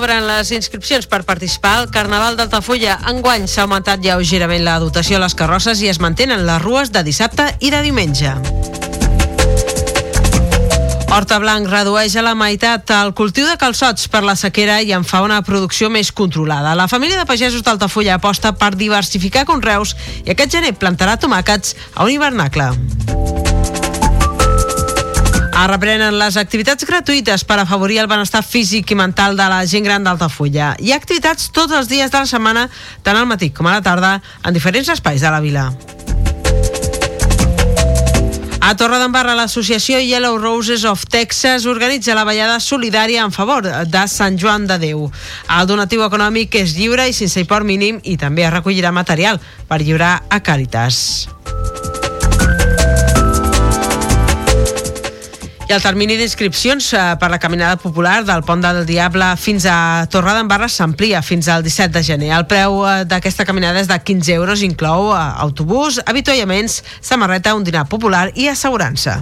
Obren les inscripcions per participar al Carnaval d'Altafulla. Enguany s'ha augmentat lleugerament la dotació a les carrosses i es mantenen les rues de dissabte i de diumenge. Horta Blanc redueix a la meitat el cultiu de calçots per la sequera i en fa una producció més controlada. La família de pagesos d'Altafulla aposta per diversificar conreus i aquest gener plantarà tomàquets a un hivernacle. Reprenen les activitats gratuïtes per afavorir el benestar físic i mental de la gent gran d'Altafulla. Hi ha activitats tots els dies de la setmana, tant al matí com a la tarda, en diferents espais de la vila. A Torredembarra, l'associació Yellow Roses of Texas organitza la ballada solidària en favor de Sant Joan de Déu. El donatiu econòmic és lliure i sense import mínim i també es recollirà material per lliurar a Càritas. I el termini d'inscripcions eh, per la caminada popular del Pont del Diable fins a Torredembarra s'amplia fins al 17 de gener. El preu eh, d'aquesta caminada és de 15 euros, inclou eh, autobús, avituallaments, samarreta, un dinar popular i assegurança.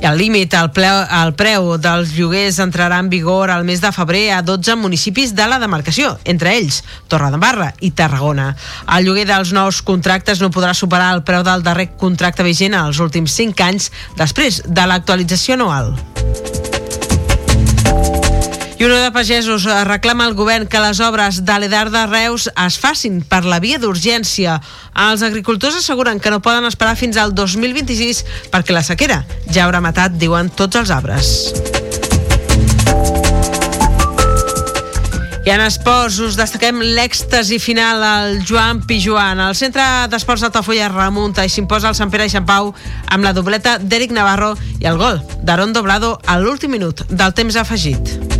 El límit al, al preu dels lloguers entrarà en vigor al mes de febrer a 12 municipis de la demarcació, entre ells Torredembarra i Tarragona. El lloguer dels nous contractes no podrà superar el preu del darrer contracte vigent als últims 5 anys després de l'actualització anual. I Unió de Pagesos reclama al govern que les obres de l'Edar de Reus es facin per la via d'urgència. Els agricultors asseguren que no poden esperar fins al 2026 perquè la sequera ja haurà matat, diuen, tots els arbres. I en esports us destaquem l'èxtasi final al Joan Pijuan. El centre d'esports d'Altafulla remunta i s'imposa el Sant Pere i Sant Pau amb la dobleta d'Eric Navarro i el gol d'Aaron Doblado a l'últim minut del temps afegit.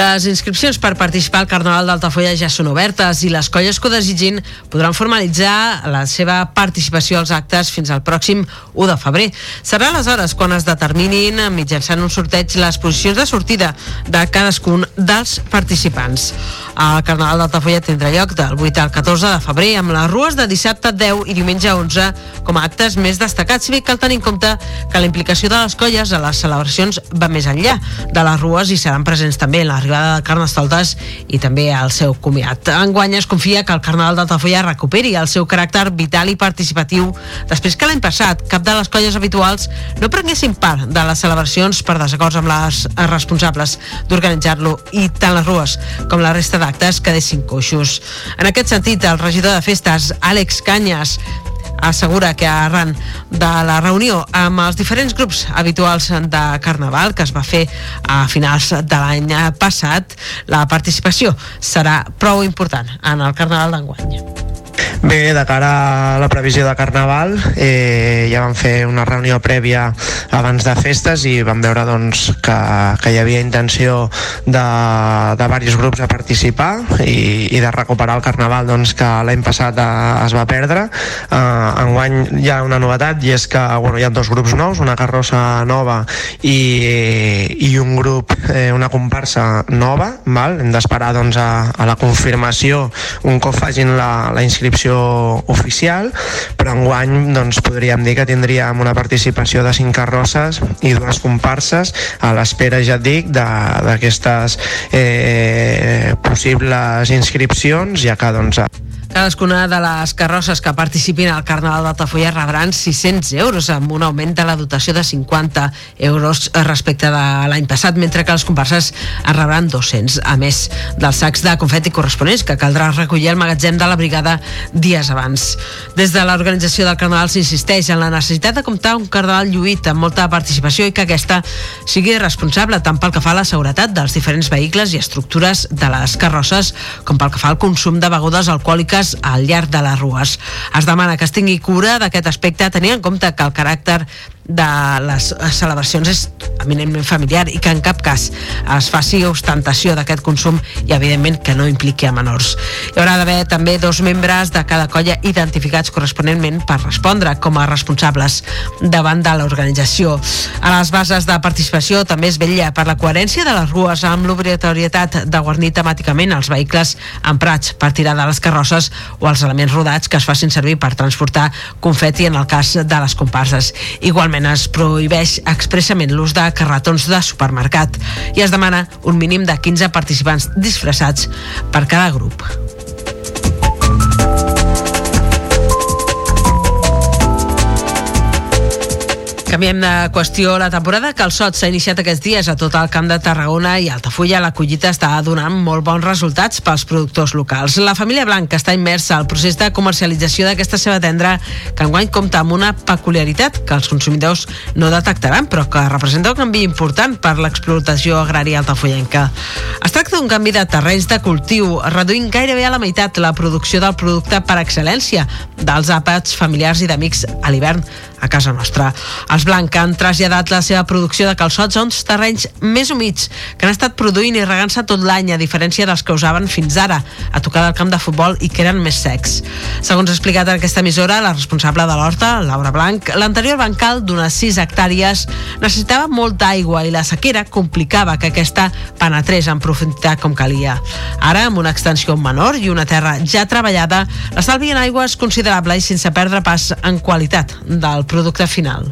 Les inscripcions per participar al Carnaval d'Altafulla ja són obertes i les colles que ho desitgin podran formalitzar la seva participació als actes fins al pròxim 1 de febrer. Serà aleshores quan es determinin mitjançant un sorteig les posicions de sortida de cadascun dels participants. El Carnaval d'Altafulla tindrà lloc del 8 al 14 de febrer amb les rues de dissabte 10 i diumenge 11 com a actes més destacats, si bé cal tenir en compte que la implicació de les colles a les celebracions va més enllà de les rues i seran presents també en l'arribada de Carnestoltes i també al seu comiat. Enguany es confia que el Carnaval d'Altafulla recuperi el seu caràcter vital i participatiu després que l'any passat cap de les colles habituals no prenguessin part de les celebracions per desacords amb les responsables d'organitzar-lo i tant les rues com la resta d'actes quedessin coixos. En aquest sentit, el regidor de festes, Àlex Canyes, assegura que arran de la reunió amb els diferents grups habituals de Carnaval que es va fer a finals de l'any passat, la participació serà prou important en el Carnaval d'enguany. Bé, de cara a la previsió de Carnaval eh, ja vam fer una reunió prèvia abans de festes i vam veure doncs, que, que hi havia intenció de, de diversos grups a participar i, i de recuperar el Carnaval doncs, que l'any passat eh, es va perdre. Eh, enguany hi ha una novetat i és que bueno, hi ha dos grups nous, una carrossa nova i, i un grup, eh, una comparsa nova. Val? Hem d'esperar doncs, a, a la confirmació un cop facin la, la inscripció oficial, però enguany doncs, podríem dir que tindríem una participació de cinc carrosses i dues comparses a l'espera, ja et dic, d'aquestes eh, possibles inscripcions, ja que doncs, Cadascuna de les carrosses que participin al Carnaval d'Altafulla rebran 600 euros amb un augment de la dotació de 50 euros respecte de l'any passat, mentre que les comparses en rebran 200, a més dels sacs de confeti corresponents que caldrà recollir al magatzem de la brigada dies abans. Des de l'organització del Carnaval s'insisteix en la necessitat de comptar un Carnaval lluït amb molta participació i que aquesta sigui responsable tant pel que fa a la seguretat dels diferents vehicles i estructures de les carrosses com pel que fa al consum de begudes alcohòliques al llarg de les rues. Es demana que es tingui cura d'aquest aspecte tenint en compte que el caràcter de les celebracions és eminentment familiar i que en cap cas es faci ostentació d'aquest consum i evidentment que no impliqui a menors. Hi haurà d'haver també dos membres de cada colla identificats corresponentment per respondre com a responsables davant de l'organització. A les bases de participació també es vetlla per la coherència de les rues amb l'obligatorietat de guarnir temàticament els vehicles emprats per tirar de les carrosses o els elements rodats que es facin servir per transportar confeti en el cas de les comparses. Igualment es prohibeix expressament l'ús de carretons de supermercat i es demana un mínim de 15 participants disfressats per cada grup. Canviem de qüestió. La temporada de calçots s'ha iniciat aquests dies a tot el camp de Tarragona i Altafulla. La collita està donant molt bons resultats pels productors locals. La família Blanc està immersa al procés de comercialització d'aquesta seva tendra que enguany compta amb una peculiaritat que els consumidors no detectaran però que representa un canvi important per l'explotació agrària altafollenca. Es tracta d'un canvi de terrenys de cultiu, reduint gairebé a la meitat la producció del producte per excel·lència dels àpats familiars i d'amics a l'hivern a casa nostra. Els Blanc han traslladat la seva producció de calçots a uns terrenys més humits que han estat produint i regant-se tot l'any a diferència dels que usaven fins ara a tocar del camp de futbol i que eren més secs. Segons ha explicat en aquesta emissora, la responsable de l'horta, Laura Blanc, l'anterior bancal d'unes 6 hectàrees necessitava molta aigua i la sequera complicava que aquesta penetrés en profunditat com calia. Ara, amb una extensió menor i una terra ja treballada, l'estalvi en aigua és considerable i sense perdre pas en qualitat del producte final.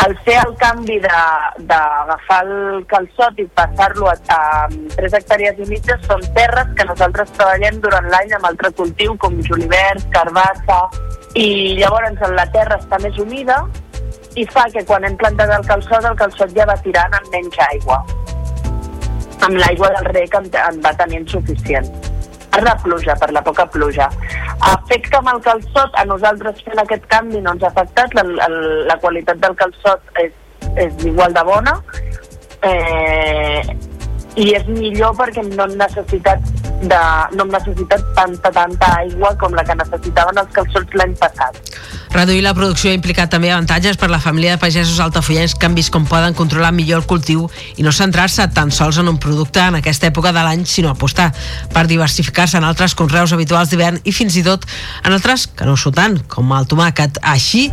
al fer el canvi d'agafar el calçot i passar-lo a, a 3 hectàrees i mitja són terres que nosaltres treballem durant l'any amb altre cultiu com julivert, carbassa i llavors la terra està més humida i fa que quan hem plantat el calçot el calçot ja va tirant amb menys aigua amb l'aigua del rec en, en va tenint suficient per la pluja, per la poca pluja. Afecta amb el calçot, a nosaltres fent aquest canvi no ens ha afectat, la, la, la qualitat del calçot és, és igual de bona, eh, i és millor perquè no hem necessitat de, no hem necessitat tanta, tanta aigua com la que necessitaven els calçots l'any passat. Reduir la producció ha implicat també avantatges per la família de pagesos altafollens que han vist com poden controlar millor el cultiu i no centrar-se tan sols en un producte en aquesta època de l'any, sinó apostar per diversificar-se en altres conreus habituals d'hivern i fins i tot en altres que no són tant, com el tomàquet. Així,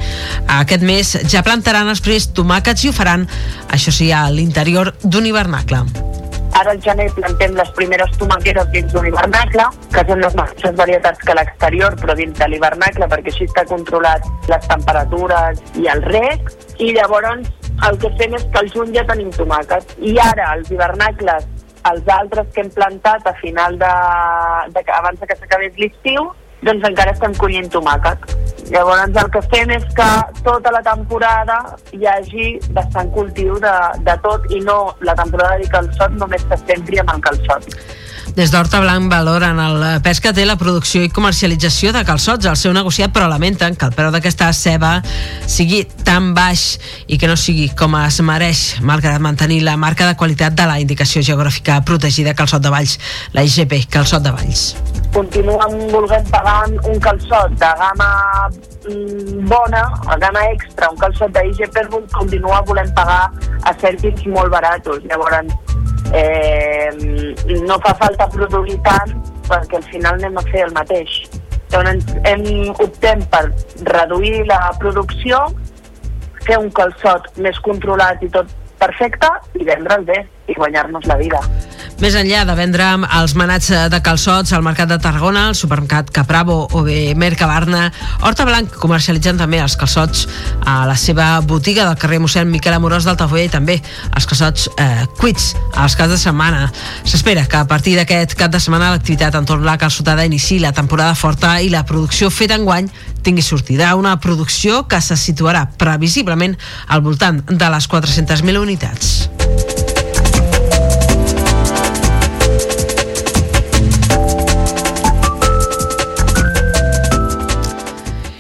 aquest mes ja plantaran els primers tomàquets i ho faran, això sí, a l'interior d'un hivernacle. Ara al gener plantem les primeres tomaqueres dins d'un hivernacle, que són les mateixes varietats que a l'exterior, però dins de l'hivernacle, perquè així està controlat les temperatures i el rec, i llavors el que fem és que al juny ja tenim tomàquet. I ara, els hivernacles, els altres que hem plantat a final de, de abans que s'acabés l'estiu, doncs encara estem collint tomàquet. Llavors el que fem és que tota la temporada hi hagi bastant cultiu de, de tot i no la temporada de calçot només se centri amb el calçot. Des d'Horta Blanc valoren el pes que té la producció i comercialització de calçots al seu negociat, però lamenten que el preu d'aquesta ceba sigui tan baix i que no sigui com es mereix, malgrat mantenir la marca de qualitat de la indicació geogràfica protegida Calçot de Valls, la IGP Calçot de Valls. Continuen volent pagar un calçot de gamma mm, bona, a gamma extra, un calçot d'IGP continua volent pagar a cèntims molt baratos. Llavors, eh, no fa falta produir tant perquè al final anem a fer el mateix. Llavors hem, optem per reduir la producció, fer un calçot més controlat i tot perfecte i vendre'l bé i guanyar-nos la vida. Més enllà de vendre els manats de calçots al Mercat de Tarragona, al supermercat Capravo o bé Mercabarna, Horta Blanc comercialitzen també els calçots a la seva botiga del carrer mossèn Miquel Amorós d'Altafulla i també els calçots eh, cuits als caps de setmana. S'espera que a partir d'aquest cap de setmana l'activitat entorn la calçotada inici la temporada forta i la producció feta enguany tingui sortida. Una producció que se situarà previsiblement al voltant de les 400.000 unitats.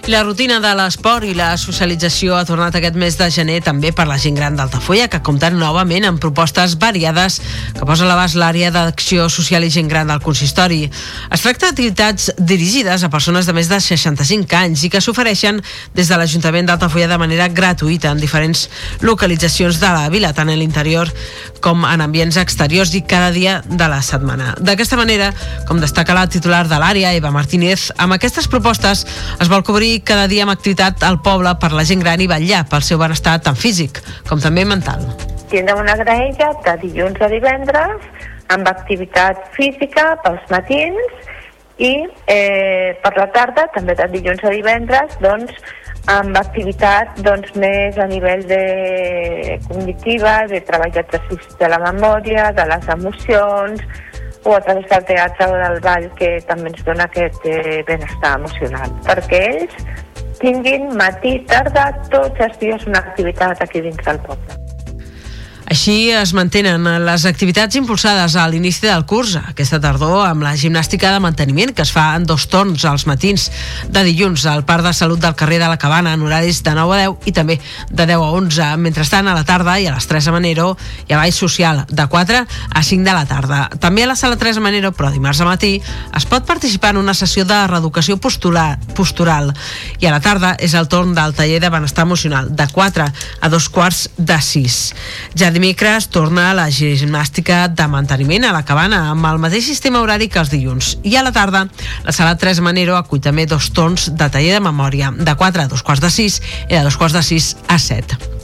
La rutina de l'esport i la socialització ha tornat aquest mes de gener també per la gent gran d'Altafulla, que compten novament amb propostes variades que posa a l'abast l'àrea d'acció social i gent gran del consistori. Es tracta d'activitats dirigides a persones de més de 65 anys i que s'ofereixen des de l'Ajuntament d'Altafulla de manera gratuïta en diferents localitzacions de la vila, tant en l'interior com en ambients exteriors i cada dia de la setmana. D'aquesta manera, com destaca la titular de l'àrea, Eva Martínez, amb aquestes propostes es vol cobrir cada dia amb activitat al poble per la gent gran i vetllar pel seu benestar tant físic com també mental. Tindrem una graella de dilluns a divendres amb activitat física pels matins i eh, per la tarda, també de dilluns a divendres, doncs, amb activitat doncs, més a nivell de cognitiva, de treball d'exercici de la memòria, de les emocions, o a través del teatre o del ball que també ens dona aquest eh, benestar emocional. Perquè ells tinguin matí, tarda, tots els dies una activitat aquí dins del poble. Així es mantenen les activitats impulsades a l'inici del curs aquesta tardor amb la gimnàstica de manteniment que es fa en dos torns als matins de dilluns al Parc de Salut del carrer de la Cabana en horaris de 9 a 10 i també de 10 a 11. Mentrestant, a la tarda i a les 3 a Manero hi ha ball social de 4 a 5 de la tarda. També a la sala 3 a Manero, però dimarts a matí, es pot participar en una sessió de reeducació postular, postural i a la tarda és el torn del taller de benestar emocional de 4 a dos quarts de 6. Ja dimecres torna la gimnàstica de manteniment a la cabana amb el mateix sistema horari que els dilluns. I a la tarda, la sala 3 Manero acull també dos torns de taller de memòria, de 4 a dos quarts de 6 i de dos quarts de 6 a 7.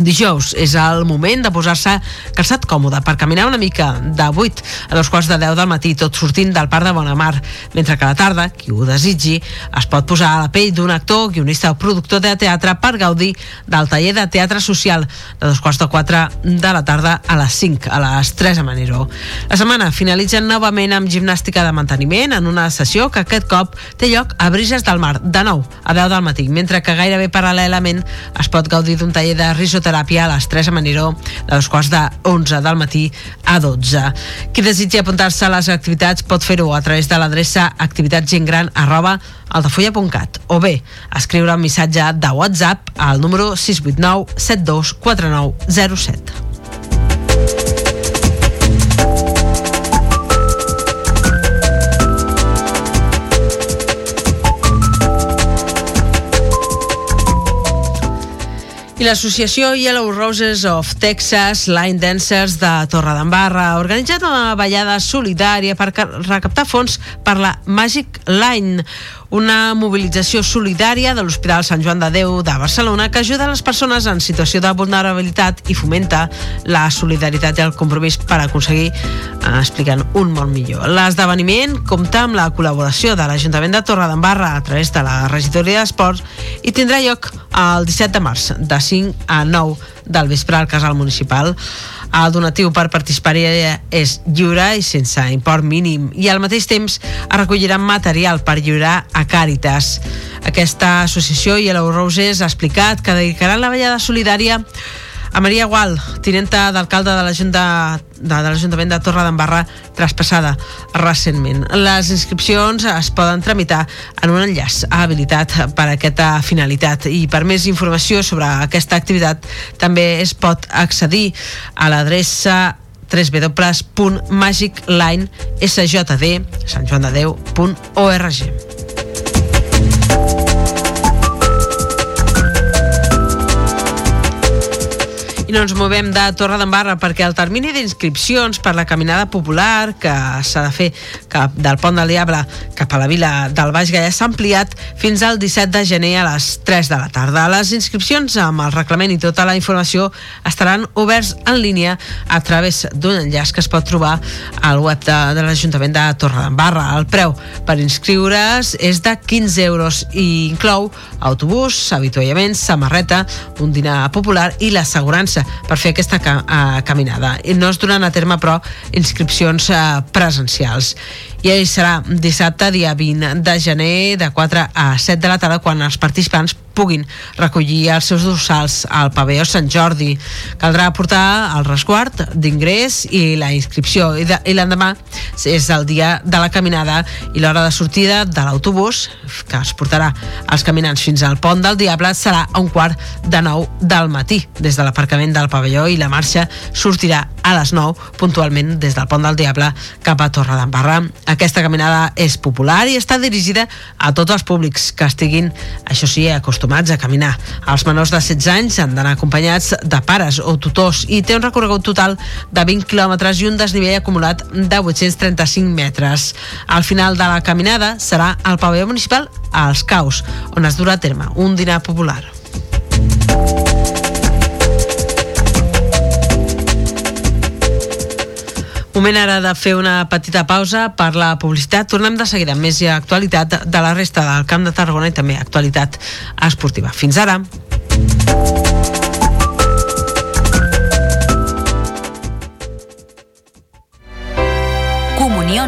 Dijous és el moment de posar-se calçat còmode per caminar una mica de 8 a dos quarts de 10 del matí, tot sortint del Parc de Bonamar, mentre que a la tarda, qui ho desitgi, es pot posar a la pell d'un actor, guionista o productor de teatre per gaudir del taller de teatre social de dos quarts de 4 de la tarda a les 5, a les 3 a Manero. La setmana finalitza novament amb gimnàstica de manteniment en una sessió que aquest cop té lloc a Brises del Mar, de 9 a 10 del matí, mentre que gairebé paral·lelament es pot gaudir d'un taller de risoteràpia a les 3 a Maniró de dos quarts de 11 del matí a 12. Qui desitgi apuntar-se a les activitats pot fer-ho a través de l'adreça activitatgentgran arroba altafulla.cat o bé escriure un missatge de WhatsApp al número 689 72 I l'associació Yellow Roses of Texas Line Dancers de Torredembarra ha organitzat una ballada solidària per ca- recaptar fons per la Magic Line, una mobilització solidària de l'Hospital Sant Joan de Déu de Barcelona que ajuda les persones en situació de vulnerabilitat i fomenta la solidaritat i el compromís per aconseguir, eh, explicant un món millor. L'esdeveniment compta amb la col·laboració de l'Ajuntament de Torredembarra a través de la regidoria d'Esports i tindrà lloc el 17 de març, de 5 a 9 del vespre al casal municipal. El donatiu per participar-hi és lliure i sense import mínim i al mateix temps es recollirà material per lliurar a Càritas. Aquesta associació Yellow Roses ha explicat que dedicaran la ballada solidària A Maria Gual, tinenta d'alcalde de l'Ajuntament de, de l'Ajuntament de Torre d'Embarra traspassada recentment. Les inscripcions es poden tramitar en un enllaç habilitat per a aquesta finalitat i per més informació sobre aquesta activitat també es pot accedir a l'adreça www.magiclinesjd.org. I no ens movem de Torre d'Embarra perquè el termini d'inscripcions per la caminada popular que s'ha de fer cap del Pont del Diable cap a la vila del Baix Gallà s'ha ampliat fins al 17 de gener a les 3 de la tarda. Les inscripcions amb el reglament i tota la informació estaran oberts en línia a través d'un enllaç que es pot trobar al web de, de l'Ajuntament de Torre d'Embarra. El preu per inscriure's és de 15 euros i inclou autobús, avituallaments, samarreta, un dinar popular i l'assegurança per fer aquesta uh, caminada. No es donen a terme, però, inscripcions uh, presencials. I ahir serà dissabte, dia 20 de gener, de 4 a 7 de la tarda, quan els participants puguin recollir els seus dorsals al pavelló Sant Jordi. Caldrà portar el resguard d'ingrés i la inscripció. I, de, i l'endemà és el dia de la caminada i l'hora de sortida de l'autobús, que es portarà els caminants fins al Pont del Diable, serà a un quart de nou del matí, des de l'aparcament del pavelló i la marxa sortirà a les 9 puntualment des del Pont del Diable cap a Torre d'Embarra. Aquesta caminada és popular i està dirigida a tots els públics que estiguin, això sí, acostumats a caminar. Els menors de 16 anys han d'anar acompanyats de pares o tutors i té un recorregut total de 20 quilòmetres i un desnivell acumulat de 835 metres. Al final de la caminada serà al pavelló municipal als Caus, on es durà a terme un dinar popular. Moment ara de fer una petita pausa per la publicitat. Tornem de seguida amb més actualitat de la resta del Camp de Tarragona i també actualitat esportiva. Fins ara.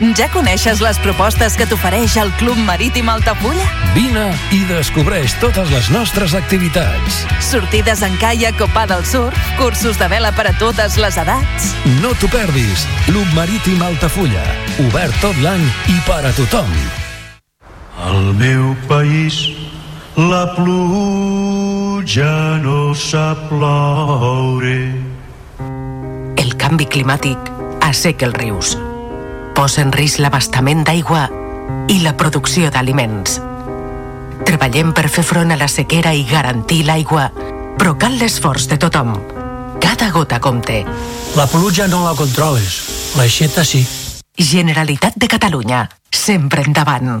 Ja coneixes les propostes que t'ofereix el Club Marítim Altafulla? Vine i descobreix totes les nostres activitats. Sortides en caiac o pa del surf, cursos de vela per a totes les edats. No t'ho perdis. Club Marítim Altafulla. Obert tot l'any i per a tothom. Al meu país la pluja no sap ploure. El canvi climàtic asseca els rius, posa en risc l'abastament d'aigua i la producció d'aliments. Treballem per fer front a la sequera i garantir l'aigua, però cal l'esforç de tothom. Cada gota compte. La pluja no la controles, l'aixeta sí. Generalitat de Catalunya, sempre endavant.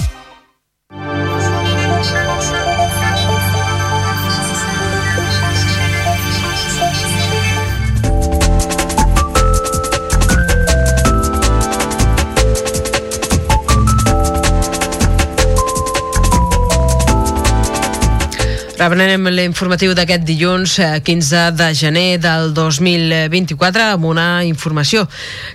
Reprenem l'informatiu d'aquest dilluns eh, 15 de gener del 2024 amb una informació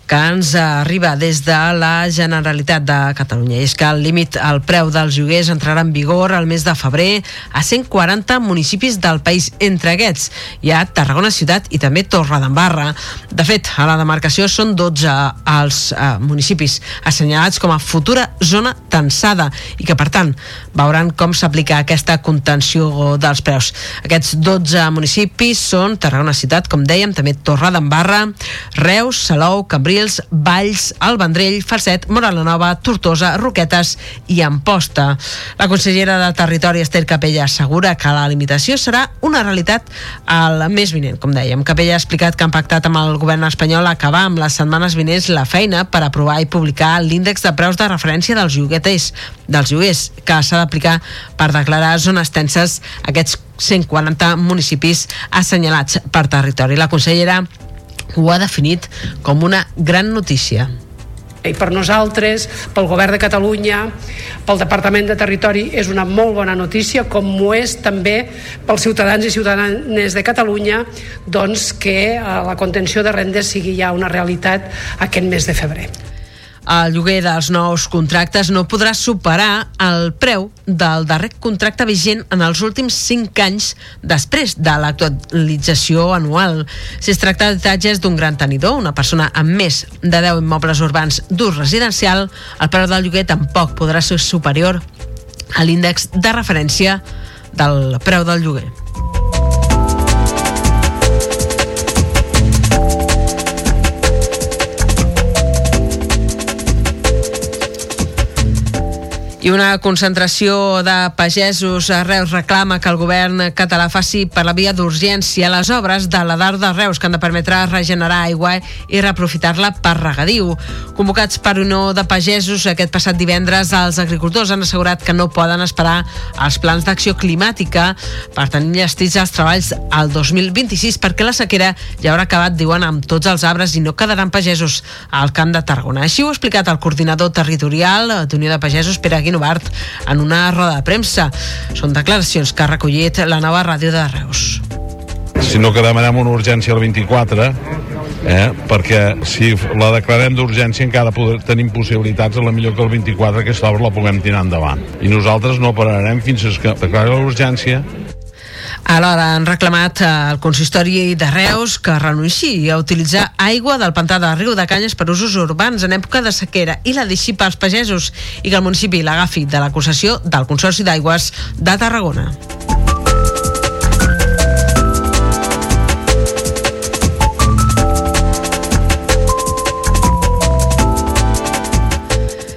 que ens arriba des de la Generalitat de Catalunya. És que el límit al preu dels lloguers entrarà en vigor el mes de febrer a 140 municipis del país. Entre aquests hi ha Tarragona Ciutat i també Torredembarra. De fet, a la demarcació són 12 els eh, municipis assenyalats com a futura zona tensada i que, per tant, veuran com s'aplica aquesta contenció dels preus. Aquests 12 municipis són Tarragona Ciutat, com dèiem, també Torredembarra, Reus, Salou, Cambrils, Valls, El Vendrell, Falset, Moral Nova, Tortosa, Roquetes i Amposta. La consellera de Territori, Esther Capella, assegura que la limitació serà una realitat al mes vinent, com dèiem. Capella ha explicat que han pactat amb el govern espanyol acabar amb les setmanes vinents la feina per aprovar i publicar l'índex de preus de referència dels llogueters, dels lloguers, que s'ha d'aplicar per declarar zones tenses aquests 140 municipis assenyalats per territori. La consellera ho ha definit com una gran notícia i per nosaltres, pel govern de Catalunya, pel Departament de Territori, és una molt bona notícia, com ho és també pels ciutadans i ciutadanes de Catalunya, doncs que eh, la contenció de rendes sigui ja una realitat aquest mes de febrer el lloguer dels nous contractes no podrà superar el preu del darrer contracte vigent en els últims 5 anys després de l'actualització anual. Si es tracta d'habitatges d'un gran tenidor, una persona amb més de 10 immobles urbans d'ús residencial, el preu del lloguer tampoc podrà ser superior a l'índex de referència del preu del lloguer. I una concentració de pagesos a Reus reclama que el govern català faci per la via d'urgència les obres de la DAR de Reus que han de permetre regenerar aigua i reaprofitar-la per regadiu. Convocats per Unió de Pagesos aquest passat divendres, els agricultors han assegurat que no poden esperar els plans d'acció climàtica per tenir llestits els treballs al 2026 perquè la sequera ja haurà acabat, diuen, amb tots els arbres i no quedaran pagesos al Camp de Tarragona. Així ho ha explicat el coordinador territorial d'Unió de Pagesos, Pere Guino Bart, en una roda de premsa. Són declaracions que ha recollit la nova ràdio de Reus. sinó que demanem una urgència al 24 eh? perquè si la declarem d'urgència encara poder, tenim possibilitats a la millor que el 24 aquesta obra la puguem tirar endavant i nosaltres no pararem fins que declari l'urgència Alhora han reclamat al consistori de Reus que renunciï a utilitzar aigua del pantà de Riu de Canyes per usos urbans en època de sequera i la deixi pels pagesos i que el municipi l'agafi de la concessió del Consorci d'Aigües de Tarragona.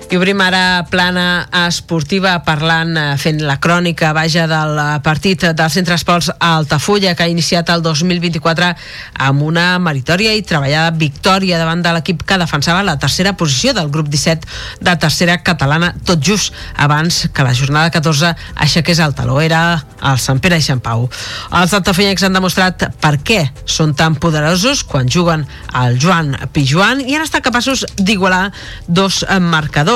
I obrim ara plana esportiva parlant, eh, fent la crònica, vaja, del eh, partit del Centre Esports Altafulla, que ha iniciat el 2024 amb una meritòria i treballada victòria davant de l'equip que defensava la tercera posició del grup 17 de tercera catalana, tot just abans que la jornada 14 aixequés el taló. Era el Sant Pere i Sant Pau. Els altafollencs han demostrat per què són tan poderosos quan juguen al Joan Pijuan i han estat capaços d'igualar dos eh,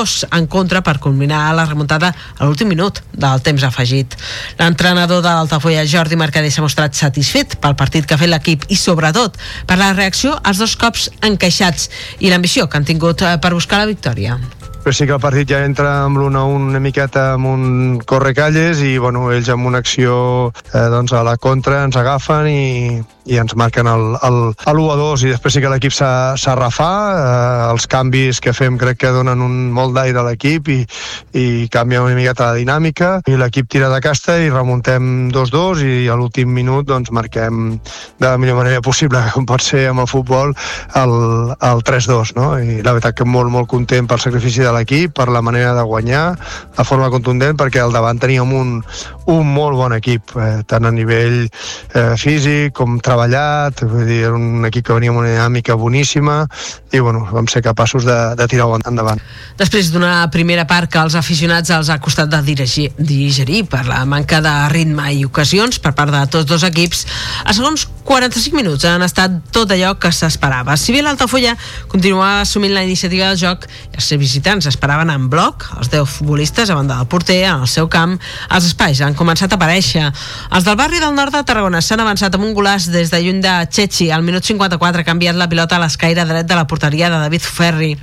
marcadors en contra per culminar la remuntada a l'últim minut del temps afegit. L'entrenador de l'Altafolla, Jordi Mercader, s'ha mostrat satisfet pel partit que ha fet l'equip i sobretot per la reacció als dos cops encaixats i l'ambició que han tingut eh, per buscar la victòria però sí que el partit ja entra amb l'1 a 1 una miqueta amb un correcalles i bueno, ells amb una acció eh, doncs a la contra ens agafen i, i ens marquen el, el, el 1 a 2 i després sí que l'equip s'arrafà eh, els canvis que fem crec que donen un molt d'aire a l'equip i, i canvia una miqueta la dinàmica i l'equip tira de casta i remuntem 2-2 i a l'últim minut doncs marquem de la millor manera possible com pot ser amb el futbol el, el 3-2 no? i la veritat que molt molt content pel sacrifici de l'equip, per la manera de guanyar de forma contundent perquè al davant teníem un, un molt bon equip eh, tant a nivell eh, físic com treballat, vull dir, era un equip que venia amb una dinàmica boníssima i bueno, vam ser capaços de, de tirar-ho endavant. Després d'una primera part que als aficionats els ha costat de dirigir, digerir per la manca de ritme i ocasions per part de tots dos equips, a segons 45 minuts han estat tot allò que s'esperava. Si bé l'Altafulla continuava assumint la iniciativa del joc els seus visitants esperaven en bloc, els 10 futbolistes a banda del porter, en el seu camp, els espais han començat a aparèixer. Els del barri del nord de Tarragona s'han avançat amb un golaç des de lluny de Chechi. Al minut 54 ha canviat la pilota a l'escaire dret de la porteria de David Ferri.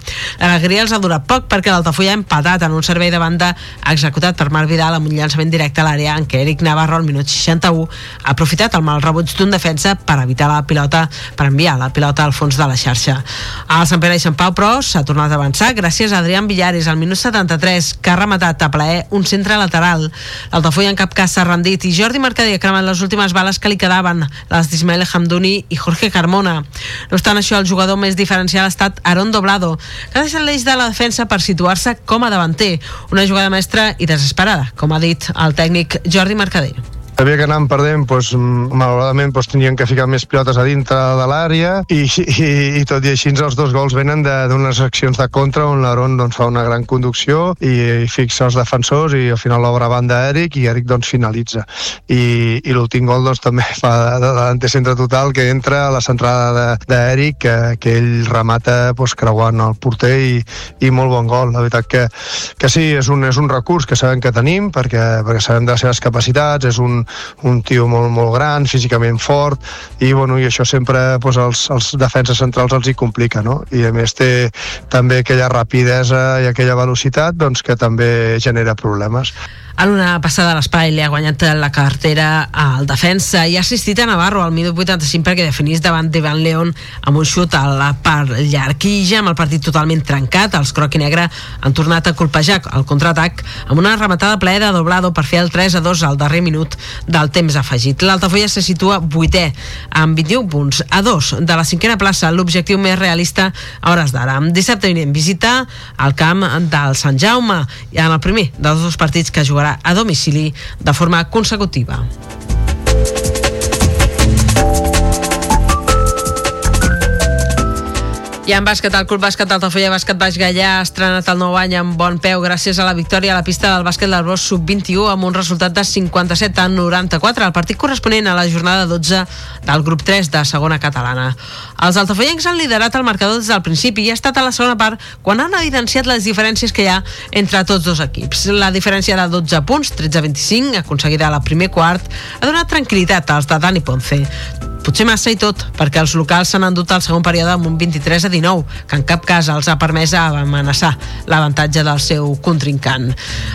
L'alegria els ha durat poc perquè l'Altafulla ha empatat en un servei de banda executat per Marc Vidal amb un llançament directe a l'àrea en què Eric Navarro al minut 61 ha aprofitat el mal rebuig d'un defensa directa per evitar la pilota, per enviar la pilota al fons de la xarxa. Al Sant Pere i Sant Pau, però, s'ha tornat a avançar gràcies a Adrián Villares al minut 73, que ha rematat a plaer un centre lateral. L'Altafulla en cap cas s'ha rendit i Jordi Mercader ha cremat les últimes bales que li quedaven, les d'Ismael Hamdouni i Jorge Carmona. No obstant això, el jugador més diferencial ha estat Aaron Doblado, que ha deixat l'eix de la defensa per situar-se com a davanter. Una jugada mestra i desesperada, com ha dit el tècnic Jordi Mercader sabia que anàvem perdent, doncs, malauradament doncs, tenien que ficar més pilotes a dintre de l'àrea i, i, i tot i així els dos gols venen d'unes accions de contra on l'Aron doncs, fa una gran conducció i, i fixa els defensors i al final l'obra banda Eric i Eric doncs, finalitza. I, i l'últim gol doncs, també fa de, de centre total que entra a la centrada d'Eric que, que ell remata doncs, creuant el porter i, i molt bon gol. La veritat que, que sí, és un, és un recurs que sabem que tenim perquè, perquè sabem de les seves capacitats, és un, un tio molt, molt gran, físicament fort, i, bueno, i això sempre doncs, els, els defenses centrals els hi complica, no? I a més té també aquella rapidesa i aquella velocitat doncs, que també genera problemes. En una passada a l'espai li ha guanyat la cartera al defensa i ha assistit a Navarro al minut 85 perquè definís davant d'Ivan León amb un xut a la part llarguilla amb el partit totalment trencat. Els croc i negre han tornat a colpejar el contraatac amb una rematada plaer de doblado per fer el 3 a 2 al darrer minut del temps afegit. L'Altafolla se situa vuitè amb 21 punts a 2 de la cinquena plaça, l'objectiu més realista a hores d'ara. Dissabte vinent visita el camp del Sant Jaume i en el primer dels dos partits que jugarà a domicili de forma consecutiva. I en bàsquet, el Club Bàsquet d'Altafulla Bàsquet Baix Gallà ha estrenat el nou any amb bon peu gràcies a la victòria a la pista del bàsquet del Bosch Sub-21 amb un resultat de 57 a 94, el partit corresponent a la jornada 12 del grup 3 de segona catalana. Els altafollencs han liderat el marcador des del principi i ha estat a la segona part quan han evidenciat les diferències que hi ha entre tots dos equips. La diferència de 12 punts, 13 a 25, aconseguida a la primer quart, ha donat tranquil·litat als de Dani Ponce. Potser massa i tot, perquè els locals s'han endut al segon període amb un 23 a 19, que en cap cas els ha permès amenaçar l'avantatge del seu contrincant.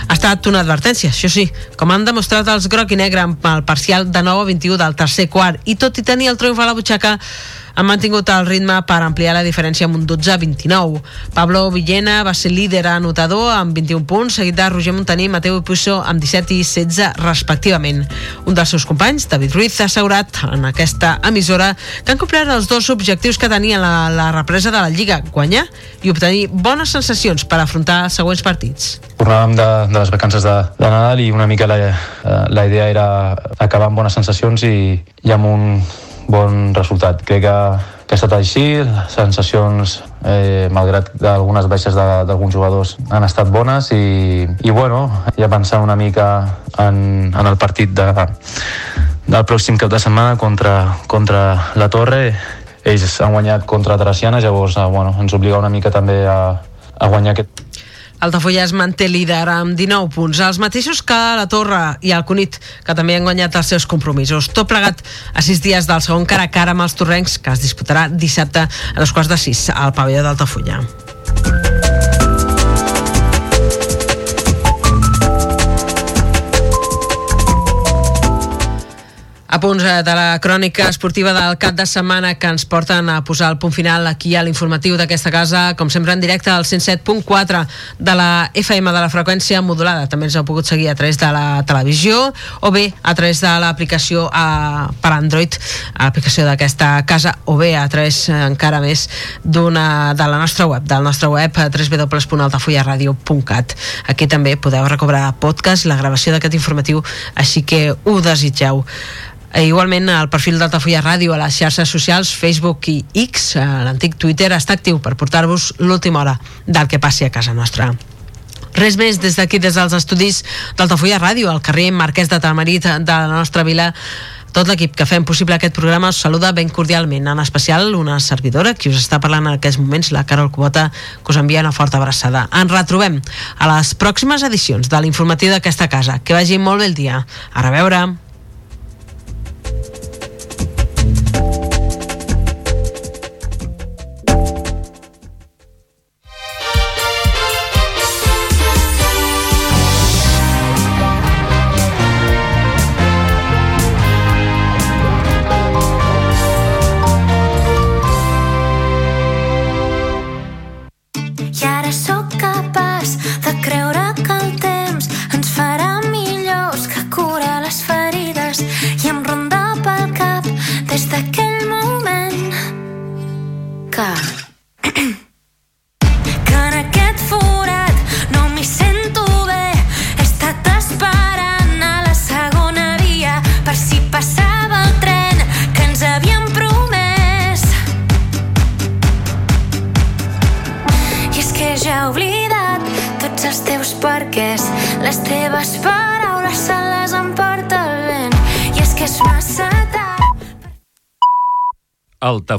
Ha estat una advertència, això sí, com han demostrat els groc i negre amb el parcial de 9 a 21 del tercer quart, i tot i tenir el triomf a la butxaca, han mantingut el ritme per ampliar la diferència amb un 12 a 29. Pablo Villena va ser líder anotador amb 21 punts, seguit de Roger Montaní i Mateu Puixó amb 17 i 16 respectivament. Un dels seus companys, David Ruiz, ha assegurat en aquesta emissora que han complert els dos objectius que tenien la, la represa de la Lliga, guanyar i obtenir bones sensacions per afrontar els següents partits. Tornàvem de, de les vacances de, de Nadal i una mica la, la idea era acabar amb bones sensacions i, i amb un bon resultat. Crec que, que ha estat així, les sensacions, eh, malgrat algunes baixes d'alguns jugadors, han estat bones i, i bueno, ja pensant una mica en, en el partit de, del pròxim cap de setmana contra, contra la Torre, ells han guanyat contra Teresiana, llavors eh, bueno, ens obliga una mica també a, a guanyar aquest Altafulla es manté líder amb 19 punts, els mateixos que la Torre i el Cunit, que també han guanyat els seus compromisos. Tot plegat a sis dies del segon cara a cara amb els torrencs, que es disputarà dissabte a les quarts de sis al pavelló d'Altafulla. Punts eh, de la crònica esportiva del cap de setmana que ens porten a posar el punt final aquí a l'informatiu d'aquesta casa, com sempre en directe al 107.4 de la FM de la freqüència modulada. També ens heu pogut seguir a través de la televisió o bé a través de l'aplicació per Android, l'aplicació d'aquesta casa, o bé a través eh, encara més d'una de la nostra web, del nostre web www.altafullaradio.cat. Aquí també podeu recobrar podcast, la gravació d'aquest informatiu, així que ho desitgeu. Eh, igualment, el perfil d'Altafulla Ràdio a les xarxes socials, Facebook i X, eh, l'antic Twitter, està actiu per portar-vos l'última hora del que passi a casa nostra. Res més des d'aquí, des dels estudis d'Altafulla Ràdio, al carrer Marquès de Tamarit de la nostra vila. Tot l'equip que fem possible aquest programa us saluda ben cordialment, en especial una servidora qui us està parlant en aquests moments, la Carol Cubota, que us envia una forta abraçada. Ens retrobem a les pròximes edicions de l'informatiu d'aquesta casa. Que vagi molt bé el dia. A reveure. Que...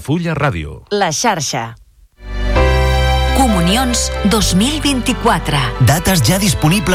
Altafulla Ràdio. La xarxa. Comunions 2024. Dates ja disponibles